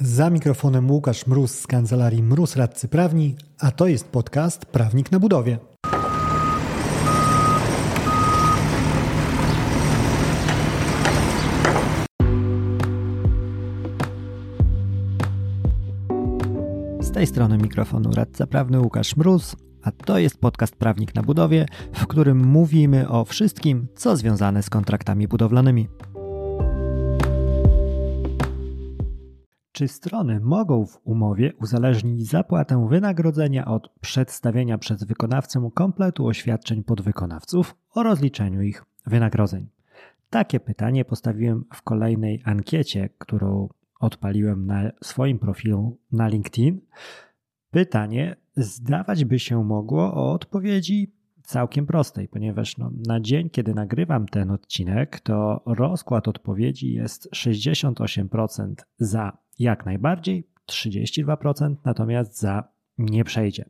Za mikrofonem Łukasz Mróz z kancelarii Mróz Radcy Prawni, a to jest podcast Prawnik na Budowie. Z tej strony mikrofonu radca prawny Łukasz Mróz, a to jest podcast Prawnik na Budowie, w którym mówimy o wszystkim, co związane z kontraktami budowlanymi. Czy strony mogą w umowie uzależnić zapłatę wynagrodzenia od przedstawienia przez wykonawcę kompletu oświadczeń podwykonawców o rozliczeniu ich wynagrodzeń? Takie pytanie postawiłem w kolejnej ankiecie, którą odpaliłem na swoim profilu na LinkedIn. Pytanie zdawać by się mogło o odpowiedzi całkiem prostej, ponieważ no, na dzień, kiedy nagrywam ten odcinek, to rozkład odpowiedzi jest 68% za jak najbardziej, 32% natomiast za nie przejdzie.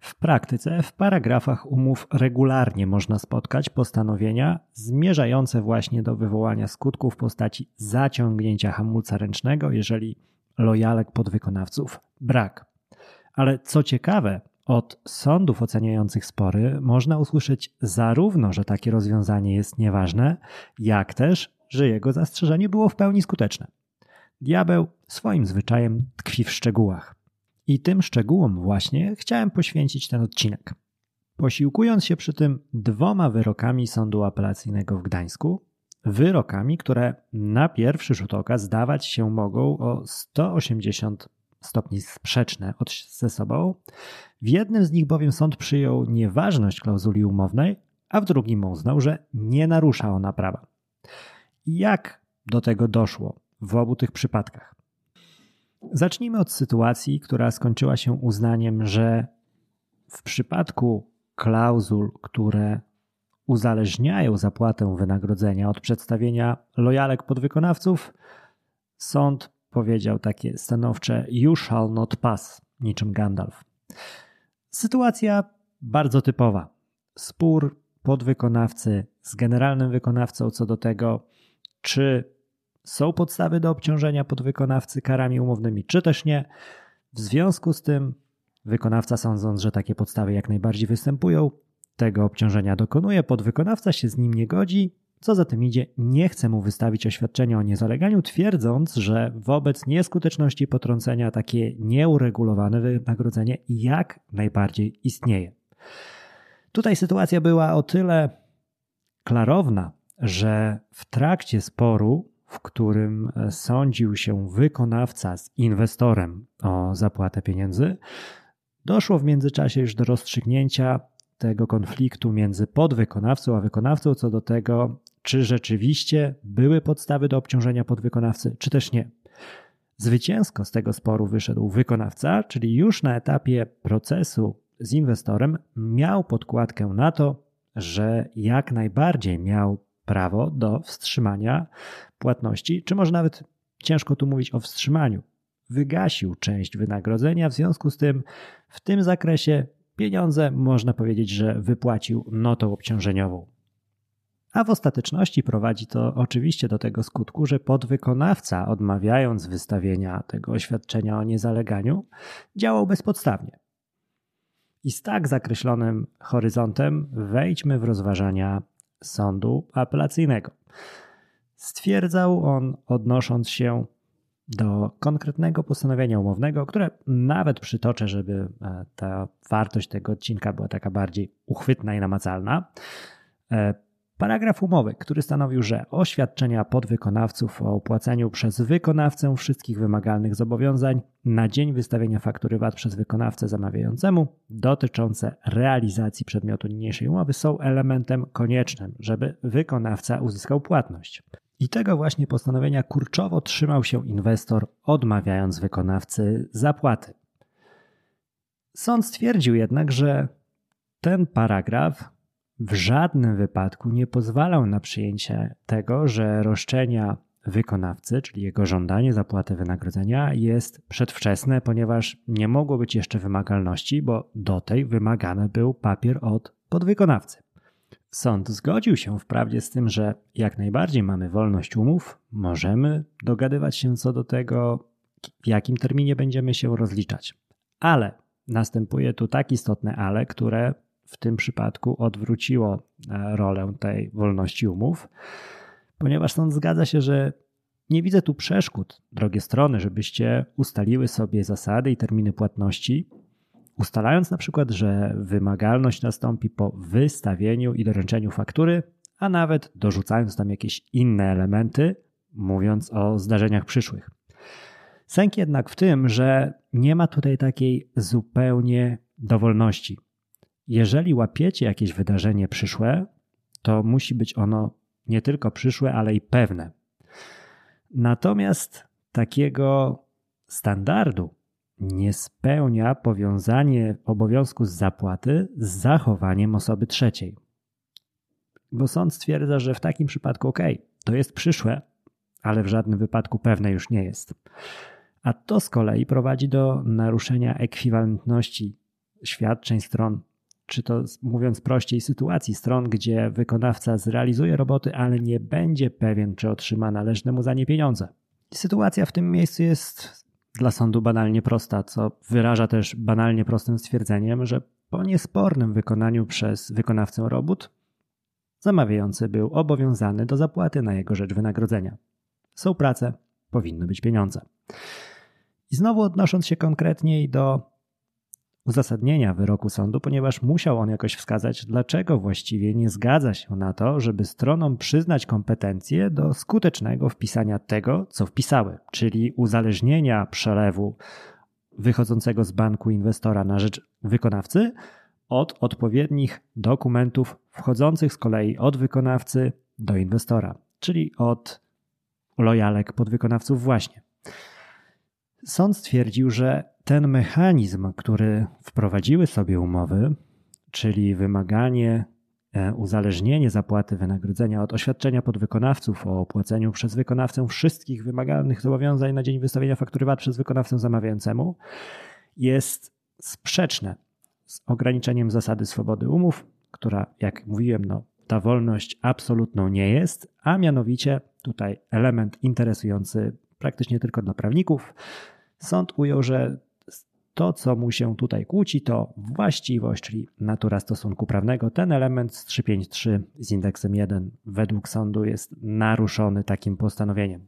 W praktyce w paragrafach umów regularnie można spotkać postanowienia zmierzające właśnie do wywołania skutków w postaci zaciągnięcia hamulca ręcznego, jeżeli lojalek podwykonawców brak. Ale co ciekawe, od sądów oceniających spory można usłyszeć zarówno, że takie rozwiązanie jest nieważne, jak też, że jego zastrzeżenie było w pełni skuteczne. Diabeł swoim zwyczajem tkwi w szczegółach. I tym szczegółom właśnie chciałem poświęcić ten odcinek. Posiłkując się przy tym dwoma wyrokami Sądu Apelacyjnego w Gdańsku, wyrokami, które na pierwszy rzut oka zdawać się mogą o 180 stopni sprzeczne od, ze sobą. W jednym z nich bowiem sąd przyjął nieważność klauzuli umownej, a w drugim uznał, że nie narusza ona prawa. Jak do tego doszło w obu tych przypadkach? Zacznijmy od sytuacji, która skończyła się uznaniem, że w przypadku klauzul, które uzależniają zapłatę wynagrodzenia od przedstawienia lojalek podwykonawców, sąd powiedział takie stanowcze You shall not pass, niczym Gandalf. Sytuacja bardzo typowa. Spór podwykonawcy z generalnym wykonawcą co do tego, czy są podstawy do obciążenia podwykonawcy karami umownymi, czy też nie. W związku z tym wykonawca sądząc, że takie podstawy jak najbardziej występują, tego obciążenia dokonuje, podwykonawca się z nim nie godzi, co za tym idzie, nie chce mu wystawić oświadczenia o niezaleganiu, twierdząc, że wobec nieskuteczności potrącenia takie nieuregulowane wynagrodzenie jak najbardziej istnieje. Tutaj sytuacja była o tyle klarowna, że w trakcie sporu, w którym sądził się wykonawca z inwestorem o zapłatę pieniędzy, doszło w międzyczasie już do rozstrzygnięcia tego konfliktu między podwykonawcą a wykonawcą co do tego, czy rzeczywiście były podstawy do obciążenia podwykonawcy, czy też nie. Zwycięsko z tego sporu wyszedł wykonawca, czyli już na etapie procesu z inwestorem miał podkładkę na to, że jak najbardziej miał prawo do wstrzymania płatności, czy może nawet ciężko tu mówić o wstrzymaniu. Wygasił część wynagrodzenia, w związku z tym w tym zakresie pieniądze można powiedzieć, że wypłacił notą obciążeniową. A w ostateczności prowadzi to oczywiście do tego skutku, że podwykonawca, odmawiając wystawienia tego oświadczenia o niezaleganiu, działał bezpodstawnie. I z tak zakreślonym horyzontem wejdźmy w rozważania sądu apelacyjnego. Stwierdzał on, odnosząc się do konkretnego postanowienia umownego, które nawet przytoczę, żeby e, ta wartość tego odcinka była taka bardziej uchwytna i namacalna. Paragraf umowy, który stanowił, że oświadczenia podwykonawców o opłaceniu przez wykonawcę wszystkich wymagalnych zobowiązań na dzień wystawienia faktury VAT przez wykonawcę zamawiającemu dotyczące realizacji przedmiotu niniejszej umowy są elementem koniecznym, żeby wykonawca uzyskał płatność. I tego właśnie postanowienia kurczowo trzymał się inwestor, odmawiając wykonawcy zapłaty. Sąd stwierdził jednak, że ten paragraf w żadnym wypadku nie pozwalał na przyjęcie tego, że roszczenia wykonawcy, czyli jego żądanie zapłaty wynagrodzenia, jest przedwczesne, ponieważ nie mogło być jeszcze wymagalności, bo do tej wymagany był papier od podwykonawcy. Sąd zgodził się wprawdzie z tym, że jak najbardziej mamy wolność umów, możemy dogadywać się co do tego, w jakim terminie będziemy się rozliczać. Ale następuje tu tak istotne ale, które w tym przypadku odwróciło e, rolę tej wolności umów, ponieważ sąd zgadza się, że nie widzę tu przeszkód, drogie strony, żebyście ustaliły sobie zasady i terminy płatności, ustalając na przykład, że wymagalność nastąpi po wystawieniu i doręczeniu faktury, a nawet dorzucając tam jakieś inne elementy, mówiąc o zdarzeniach przyszłych. Sęk jednak w tym, że nie ma tutaj takiej zupełnie dowolności. Jeżeli łapiecie jakieś wydarzenie przyszłe, to musi być ono nie tylko przyszłe, ale i pewne. Natomiast takiego standardu nie spełnia powiązanie obowiązku z zapłaty z zachowaniem osoby trzeciej. Bo sąd stwierdza, że w takim przypadku ok, to jest przyszłe, ale w żadnym wypadku pewne już nie jest. A to z kolei prowadzi do naruszenia ekwiwalentności świadczeń stron, czy to mówiąc prościej, sytuacji stron, gdzie wykonawca zrealizuje roboty, ale nie będzie pewien, czy otrzyma należne mu za nie pieniądze. Sytuacja w tym miejscu jest dla sądu banalnie prosta, co wyraża też banalnie prostym stwierdzeniem, że po niespornym wykonaniu przez wykonawcę robót, zamawiający był obowiązany do zapłaty na jego rzecz wynagrodzenia. Są prace, powinny być pieniądze. I znowu odnosząc się konkretniej do uzasadnienia wyroku sądu, ponieważ musiał on jakoś wskazać, dlaczego właściwie nie zgadza się na to, żeby stronom przyznać kompetencje do skutecznego wpisania tego, co wpisały, czyli uzależnienia przelewu wychodzącego z banku inwestora na rzecz wykonawcy od odpowiednich dokumentów wchodzących z kolei od wykonawcy do inwestora, czyli od lojalek podwykonawców właśnie. Sąd stwierdził, że ten mechanizm, który wprowadziły sobie umowy, czyli wymaganie, e, uzależnienie zapłaty wynagrodzenia od oświadczenia podwykonawców o opłaceniu przez wykonawcę wszystkich wymagalnych zobowiązań na dzień wystawienia faktury VAT przez wykonawcę zamawiającemu, jest sprzeczne z ograniczeniem zasady swobody umów, która, jak mówiłem, no, ta wolność absolutną nie jest, a mianowicie tutaj element interesujący praktycznie tylko dla prawników. Sąd ujął, że to, co mu się tutaj kłóci, to właściwość, czyli natura stosunku prawnego. Ten element z 353 z indeksem 1 według sądu jest naruszony takim postanowieniem.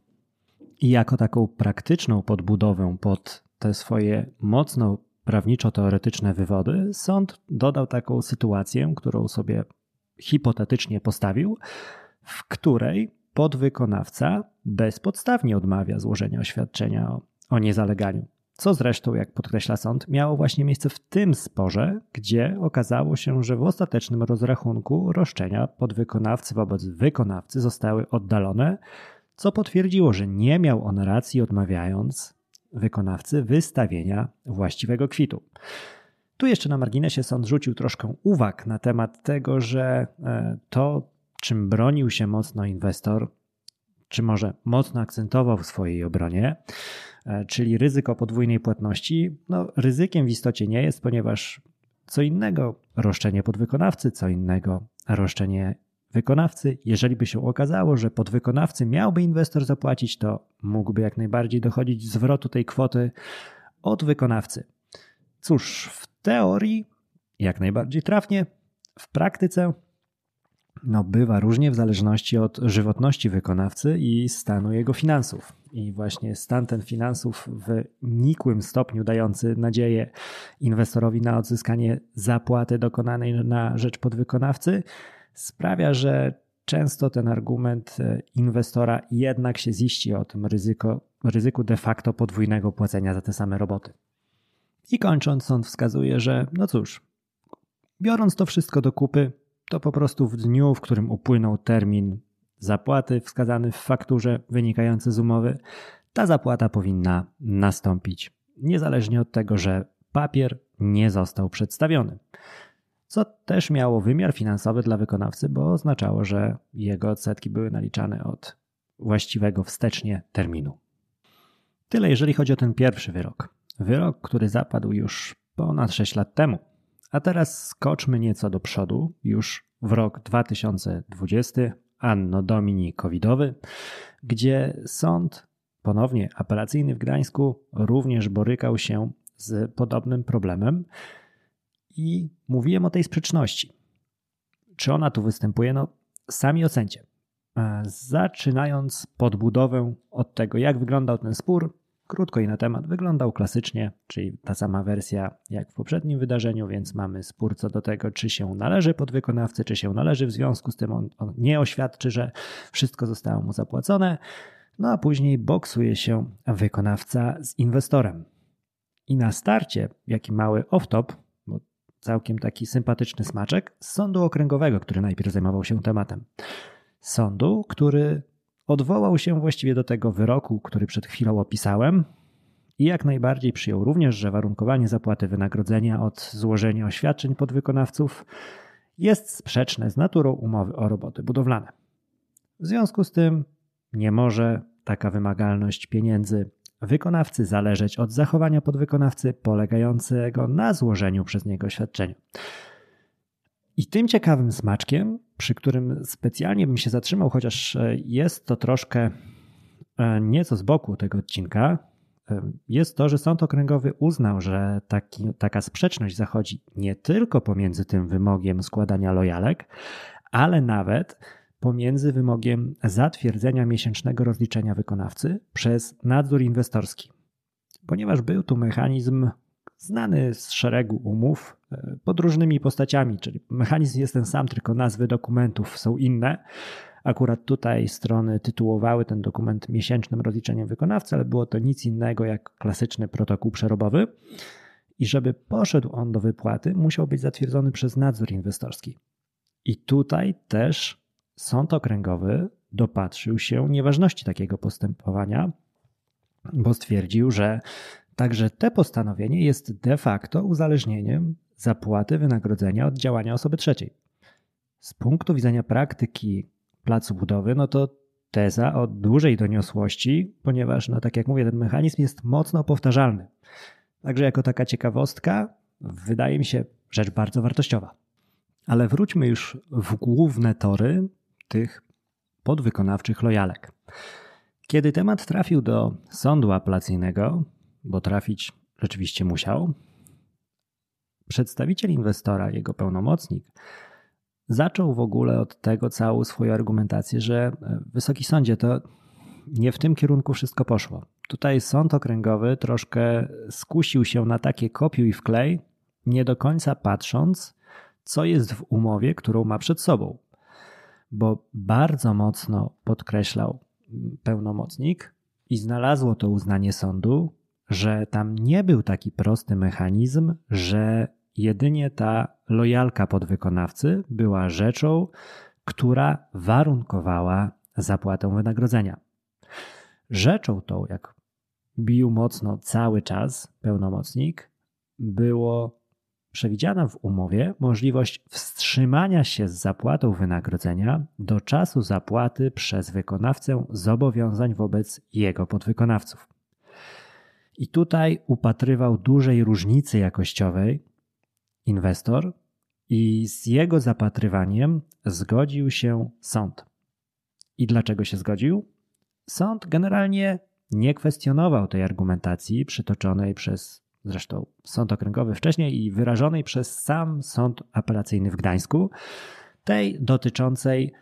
I jako taką praktyczną podbudowę pod te swoje mocno prawniczo-teoretyczne wywody, sąd dodał taką sytuację, którą sobie hipotetycznie postawił, w której podwykonawca bezpodstawnie odmawia złożenia oświadczenia o, o niezaleganiu. Co zresztą, jak podkreśla sąd, miało właśnie miejsce w tym sporze, gdzie okazało się, że w ostatecznym rozrachunku roszczenia podwykonawcy wobec wykonawcy zostały oddalone, co potwierdziło, że nie miał on racji odmawiając wykonawcy wystawienia właściwego kwitu. Tu jeszcze na marginesie sąd rzucił troszkę uwag na temat tego, że e, to, czym bronił się mocno inwestor, czy może mocno akcentował w swojej obronie, czyli ryzyko podwójnej płatności, no ryzykiem w istocie nie jest, ponieważ co innego roszczenie podwykonawcy, co innego roszczenie wykonawcy. Jeżeli by się okazało, że podwykonawcy miałby inwestor zapłacić, to mógłby jak najbardziej dochodzić zwrotu tej kwoty od wykonawcy. Cóż, w teorii jak najbardziej trafnie, w praktyce no, bywa różnie w zależności od żywotności wykonawcy i stanu jego finansów. I właśnie stan ten finansów w nikłym stopniu dający nadzieję inwestorowi na odzyskanie zapłaty dokonanej na rzecz podwykonawcy sprawia, że często ten argument e, inwestora jednak się ziści o tym ryzyko, ryzyku de facto podwójnego płacenia za te same roboty. I kończąc, sąd wskazuje, że no cóż, biorąc to wszystko do kupy, to po prostu w dniu, w którym upłynął termin zapłaty wskazany w fakturze wynikający z umowy, ta zapłata powinna nastąpić, niezależnie od tego, że papier nie został przedstawiony. Co też miało wymiar finansowy dla wykonawcy, bo oznaczało, że jego odsetki były naliczane od właściwego wstecznie terminu. Tyle jeżeli chodzi o ten pierwszy wyrok. Wyrok, który zapadł już ponad 6 lat temu. A teraz skoczmy nieco do przodu, już w rok 2020, anno domini covidowy, gdzie sąd ponownie apelacyjny w Gdańsku również borykał się z podobnym problemem i mówiłem o tej sprzeczności. Czy ona tu występuje? No, sami ocencie. E, zaczynając podbudowę od tego, jak wyglądał ten spór, krótko i na temat, wyglądał klasycznie, czyli ta sama wersja jak w poprzednim wydarzeniu, więc mamy spór co do tego, czy się należy podwykonawcy, czy się należy, w związku z tym on, on nie oświadczy, że wszystko zostało mu zapłacone. No a później boksuje się wykonawca z inwestorem. I na starcie, jaki mały off-top, bo całkiem taki sympatyczny smaczek, z sądu okręgowego, który najpierw zajmował się tematem. Sądu, który odwołał się właściwie do tego wyroku, który przed chwilą opisałem, i jak najbardziej przyjął również, że warunkowanie zapłaty wynagrodzenia od złożenia oświadczeń podwykonawców jest sprzeczne z naturą umowy o roboty budowlane. W związku z tym nie może taka wymagalność pieniędzy wykonawcy zależeć od zachowania podwykonawcy polegającego na złożeniu przez niego oświadczenia. I tym ciekawym smaczkiem, przy którym specjalnie bym się zatrzymał, chociaż e, jest to troszkę e, nieco z boku tego odcinka, e, jest to, że Sąd Okręgowy uznał, że taki, taka sprzeczność zachodzi nie tylko pomiędzy tym wymogiem składania lojalek, ale nawet pomiędzy wymogiem zatwierdzenia miesięcznego rozliczenia wykonawcy przez nadzór inwestorski. Ponieważ był tu mechanizm znany z szeregu umów e, pod różnymi postaciami, czyli mechanizm jest ten sam, tylko nazwy dokumentów są inne. Akurat tutaj strony tytułowały ten dokument miesięcznym rozliczeniem wykonawcy, ale było to nic innego jak klasyczny protokół przerobowy. I żeby poszedł on do wypłaty, musiał być zatwierdzony przez nadzór inwestorski. I tutaj też Sąd Okręgowy dopatrzył się nieważności takiego postępowania, bo stwierdził, że także te postanowienie jest de facto uzależnieniem zapłaty wynagrodzenia od działania osoby trzeciej. Z punktu widzenia praktyki placu budowy, no to teza o dużej doniosłości, ponieważ, no tak jak mówię, ten mechanizm jest mocno powtarzalny. Także jako taka ciekawostka, wydaje mi się rzecz bardzo wartościowa. Ale wróćmy już w główne tory tych podwykonawczych lojalek. Kiedy temat trafił do sądu apelacyjnego, bo trafić rzeczywiście musiał, przedstawiciel inwestora, jego pełnomocnik, zaczął w ogóle od tego całą swoją argumentację, że e, Wysoki Sądzie to nie w tym kierunku wszystko poszło. Tutaj sąd okręgowy troszkę skusił się na takie kopiuj i wklej, nie do końca patrząc, co jest w umowie, którą ma przed sobą bo bardzo mocno podkreślał pełnomocnik i znalazło to uznanie sądu, że tam nie był taki prosty mechanizm, że jedynie ta lojalka podwykonawcy była rzeczą, która warunkowała zapłatę wynagrodzenia. Rzeczą tą, jak bił mocno cały czas pełnomocnik, było przewidziana w umowie możliwość wstrzymania się z zapłatą wynagrodzenia do czasu zapłaty przez wykonawcę zobowiązań wobec jego podwykonawców. I tutaj upatrywał dużej różnicy jakościowej inwestor i z jego zapatrywaniem zgodził się sąd. I dlaczego się zgodził? Sąd generalnie nie kwestionował tej argumentacji przytoczonej przez zresztą sąd okręgowy wcześniej i wyrażonej przez sam sąd apelacyjny w Gdańsku, tej dotyczącej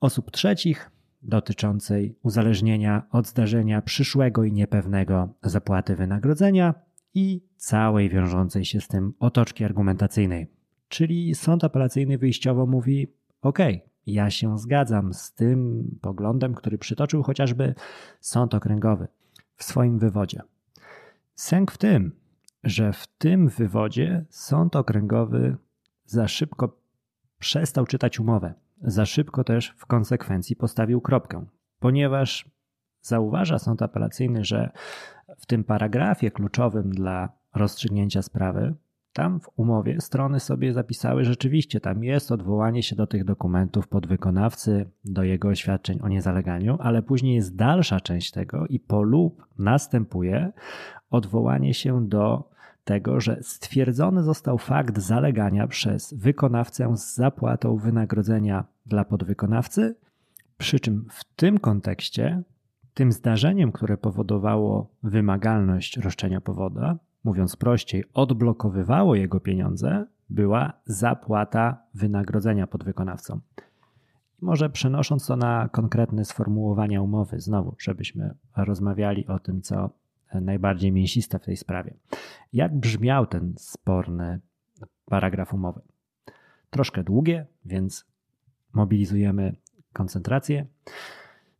osób trzecich, dotyczącej uzależnienia od zdarzenia przyszłego i niepewnego zapłaty wynagrodzenia i całej wiążącej się z tym otoczki argumentacyjnej. Czyli sąd apelacyjny wyjściowo mówi: OK, ja się zgadzam z tym poglądem, który przytoczył chociażby sąd okręgowy w swoim wywodzie. Sęk w tym, że w tym wywodzie sąd okręgowy za szybko przestał czytać umowę. Za szybko też w konsekwencji postawił kropkę, ponieważ zauważa sąd apelacyjny, że w tym paragrafie kluczowym dla rozstrzygnięcia sprawy, tam w umowie strony sobie zapisały rzeczywiście, tam jest odwołanie się do tych dokumentów podwykonawcy, do jego oświadczeń o niezaleganiu, ale później jest dalsza część tego i po lub następuje odwołanie się do tego, że stwierdzony został fakt zalegania przez wykonawcę z zapłatą wynagrodzenia dla podwykonawcy, przy czym w tym kontekście Tym zdarzeniem, które powodowało wymagalność roszczenia powoda, mówiąc prościej, odblokowywało jego pieniądze, była zapłata wynagrodzenia podwykonawcom. Może przenosząc to na konkretne sformułowania umowy, znowu, żebyśmy rozmawiali o tym, co najbardziej mięsiste w tej sprawie. Jak brzmiał ten sporny paragraf umowy? Troszkę długie, więc mobilizujemy koncentrację.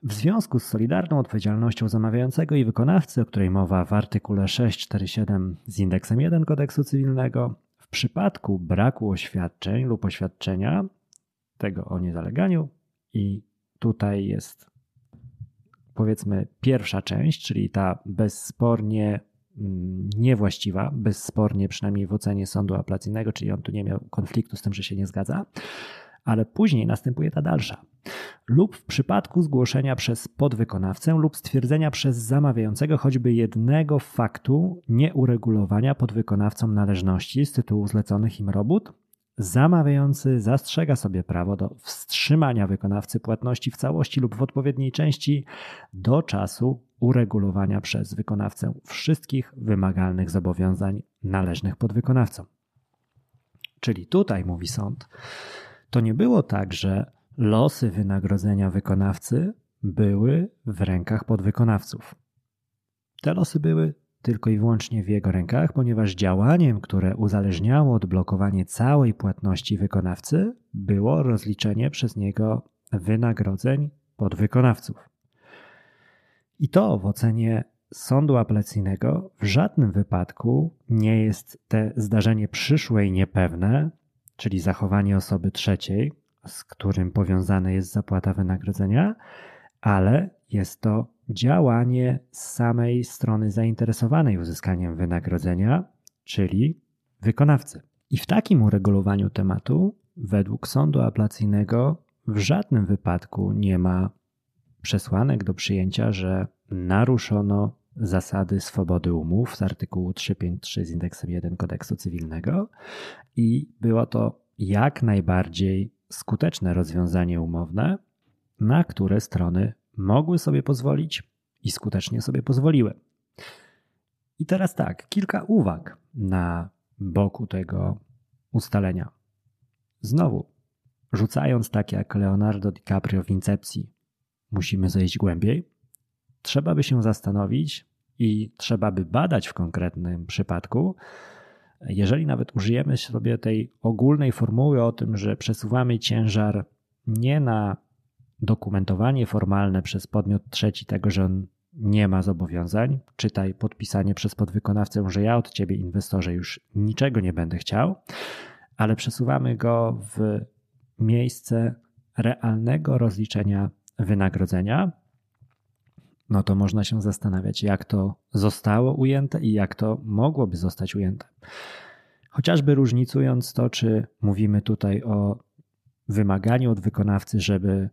W związku z solidarną odpowiedzialnością zamawiającego i wykonawcy, o której mowa w artykule 647 z indeksem 1 kodeksu cywilnego, w przypadku braku oświadczeń lub oświadczenia tego o niezaleganiu i tutaj jest powiedzmy pierwsza część, czyli ta bezspornie mm, niewłaściwa, bezspornie przynajmniej w ocenie sądu apelacyjnego, czyli on tu nie miał konfliktu z tym, że się nie zgadza, ale później następuje ta dalsza. Lub w przypadku zgłoszenia przez podwykonawcę lub stwierdzenia przez zamawiającego choćby jednego faktu nieuregulowania podwykonawcom należności z tytułu zleconych im robót, zamawiający zastrzega sobie prawo do wstrzymania wykonawcy płatności w całości lub w odpowiedniej części do czasu uregulowania przez wykonawcę wszystkich wymagalnych zobowiązań należnych podwykonawcom. Czyli tutaj, mówi sąd, to nie było tak, że losy wynagrodzenia wykonawcy były w rękach podwykonawców. Te losy były tylko i wyłącznie w jego rękach, ponieważ działaniem, które uzależniało odblokowanie całej płatności wykonawcy, było rozliczenie przez niego wynagrodzeń podwykonawców. I to w ocenie sądu apelacyjnego w żadnym wypadku nie jest te zdarzenie przyszłe i niepewne, czyli zachowanie osoby trzeciej, z którym powiązana jest zapłata wynagrodzenia, ale jest to działanie z samej strony zainteresowanej uzyskaniem wynagrodzenia, czyli wykonawcy. I w takim uregulowaniu tematu, według sądu apelacyjnego, w żadnym wypadku nie ma przesłanek do przyjęcia, że naruszono zasady swobody umów z artykułu 353 z indeksem 1 kodeksu cywilnego i było to jak najbardziej skuteczne rozwiązanie umowne, na które strony mogły sobie pozwolić i skutecznie sobie pozwoliły. I teraz tak, kilka uwag na boku tego ustalenia. Znowu, rzucając tak jak Leonardo DiCaprio w Incepcji, musimy zejść głębiej. Trzeba by się zastanowić i trzeba by badać w konkretnym przypadku, jeżeli nawet użyjemy sobie tej ogólnej formuły o tym, że przesuwamy ciężar nie na dokumentowanie formalne przez podmiot trzeci tego, że on nie ma zobowiązań, czytaj podpisanie przez podwykonawcę, że ja od ciebie, inwestorze, już niczego nie będę chciał, ale przesuwamy go w miejsce realnego rozliczenia wynagrodzenia, no to można się zastanawiać, jak to zostało ujęte i jak to mogłoby zostać ujęte. Chociażby różnicując to, czy mówimy tutaj o wymaganiu od wykonawcy, żeby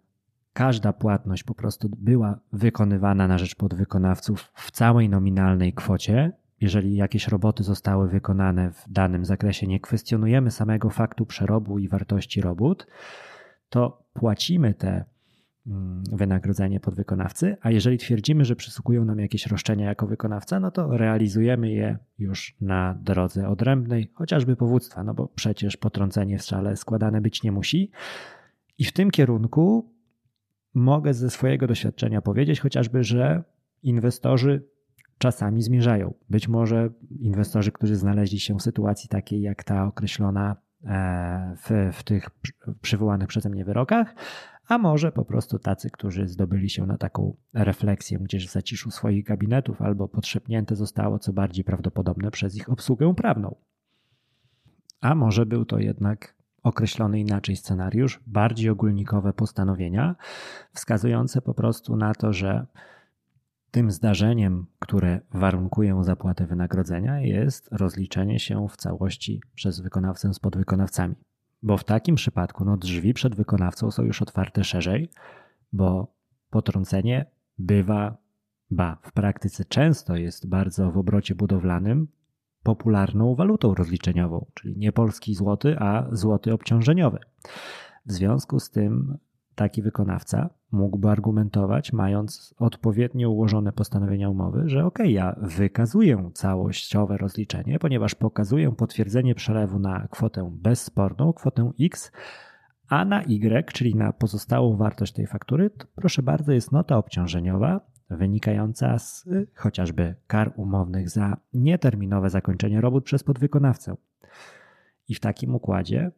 każda płatność po prostu była wykonywana na rzecz podwykonawców w całej nominalnej kwocie. Jeżeli jakieś roboty zostały wykonane w danym zakresie, nie kwestionujemy samego faktu przerobu i wartości robót, to płacimy te mm, wynagrodzenie podwykonawcy, a jeżeli twierdzimy, że przysługują nam jakieś roszczenia jako wykonawca, no to realizujemy je już na drodze odrębnej, chociażby powództwa, no bo przecież potrącenie w strzale składane być nie musi. I w tym kierunku mogę ze swojego doświadczenia powiedzieć chociażby, że inwestorzy czasami zmierzają. Być może inwestorzy, którzy znaleźli się w sytuacji takiej jak ta określona e, w, w tych przywołanych przeze mnie wyrokach, a może po prostu tacy, którzy zdobyli się na taką refleksję gdzieś w zaciszu swoich gabinetów albo podszepnięte zostało, co bardziej prawdopodobne, przez ich obsługę prawną. A może był to jednak określony inaczej scenariusz, bardziej ogólnikowe postanowienia, wskazujące po prostu na to, że tym zdarzeniem, które warunkuje zapłatę wynagrodzenia, jest rozliczenie się w całości przez wykonawcę z podwykonawcami. Bo w takim przypadku no, drzwi przed wykonawcą są już otwarte szerzej, bo potrącenie bywa, ba, w praktyce często jest bardzo w obrocie budowlanym popularną walutą rozliczeniową, czyli nie polski złoty, a złoty obciążeniowy. W związku z tym taki wykonawca mógłby argumentować, mając odpowiednio ułożone postanowienia umowy, że ok, ja wykazuję całościowe rozliczenie, ponieważ pokazuję potwierdzenie przelewu na kwotę bezsporną, kwotę X, a na Y, czyli na pozostałą wartość tej faktury, proszę bardzo, jest nota obciążeniowa wynikająca z y, chociażby kar umownych za nieterminowe zakończenie robót przez podwykonawcę. I w takim układzie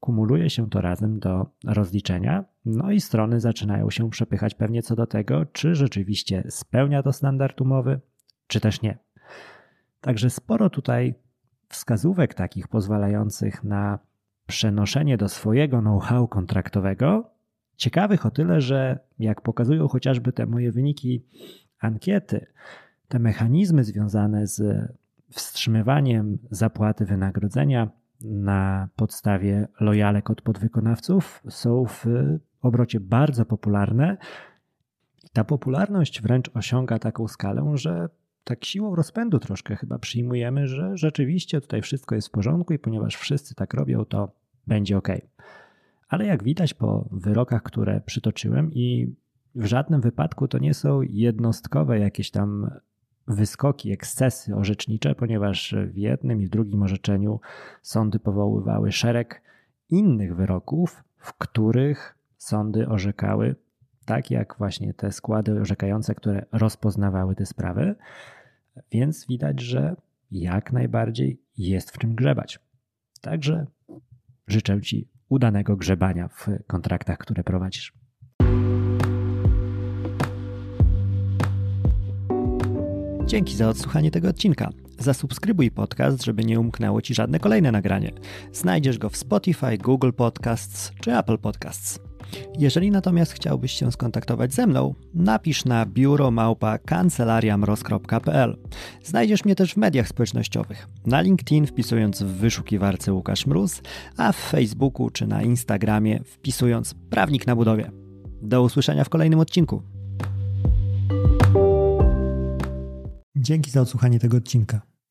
kumuluje się to razem do rozliczenia, no i strony zaczynają się przepychać pewnie co do tego, czy rzeczywiście spełnia to standard umowy, czy też nie. Także sporo tutaj wskazówek takich pozwalających na przenoszenie do swojego know-how kontraktowego. Ciekawych o tyle, że jak pokazują chociażby te moje wyniki ankiety, te mechanizmy związane z wstrzymywaniem zapłaty wynagrodzenia na podstawie lojalek od podwykonawców są w obrocie bardzo popularne. Ta popularność wręcz osiąga taką skalę, że tak siłą rozpędu troszkę chyba przyjmujemy, że rzeczywiście tutaj wszystko jest w porządku i ponieważ wszyscy tak robią, to będzie ok. Ale jak widać po wyrokach, które przytoczyłem, i w żadnym wypadku to nie są jednostkowe jakieś tam wyskoki, ekscesy orzecznicze, ponieważ w jednym i w drugim orzeczeniu sądy powoływały szereg innych wyroków, w których sądy orzekały tak jak właśnie te składy orzekające, które rozpoznawały te sprawy, więc widać, że jak najbardziej jest w czym grzebać. Także życzę Ci udanego grzebania w kontraktach, które prowadzisz. Dzięki za odsłuchanie tego odcinka. Zasubskrybuj podcast, żeby nie umknęło Ci żadne kolejne nagranie. Znajdziesz go w Spotify, Google Podcasts czy Apple Podcasts. Jeżeli natomiast chciałbyś się skontaktować ze mną, napisz na biuromałpa kancelariamroz.pl. Znajdziesz mnie też w mediach społecznościowych. Na LinkedIn wpisując w wyszukiwarce Łukasz Mróz, a w Facebooku czy na Instagramie wpisując Prawnik na budowie. Do usłyszenia w kolejnym odcinku. Dzięki za odsłuchanie tego odcinka.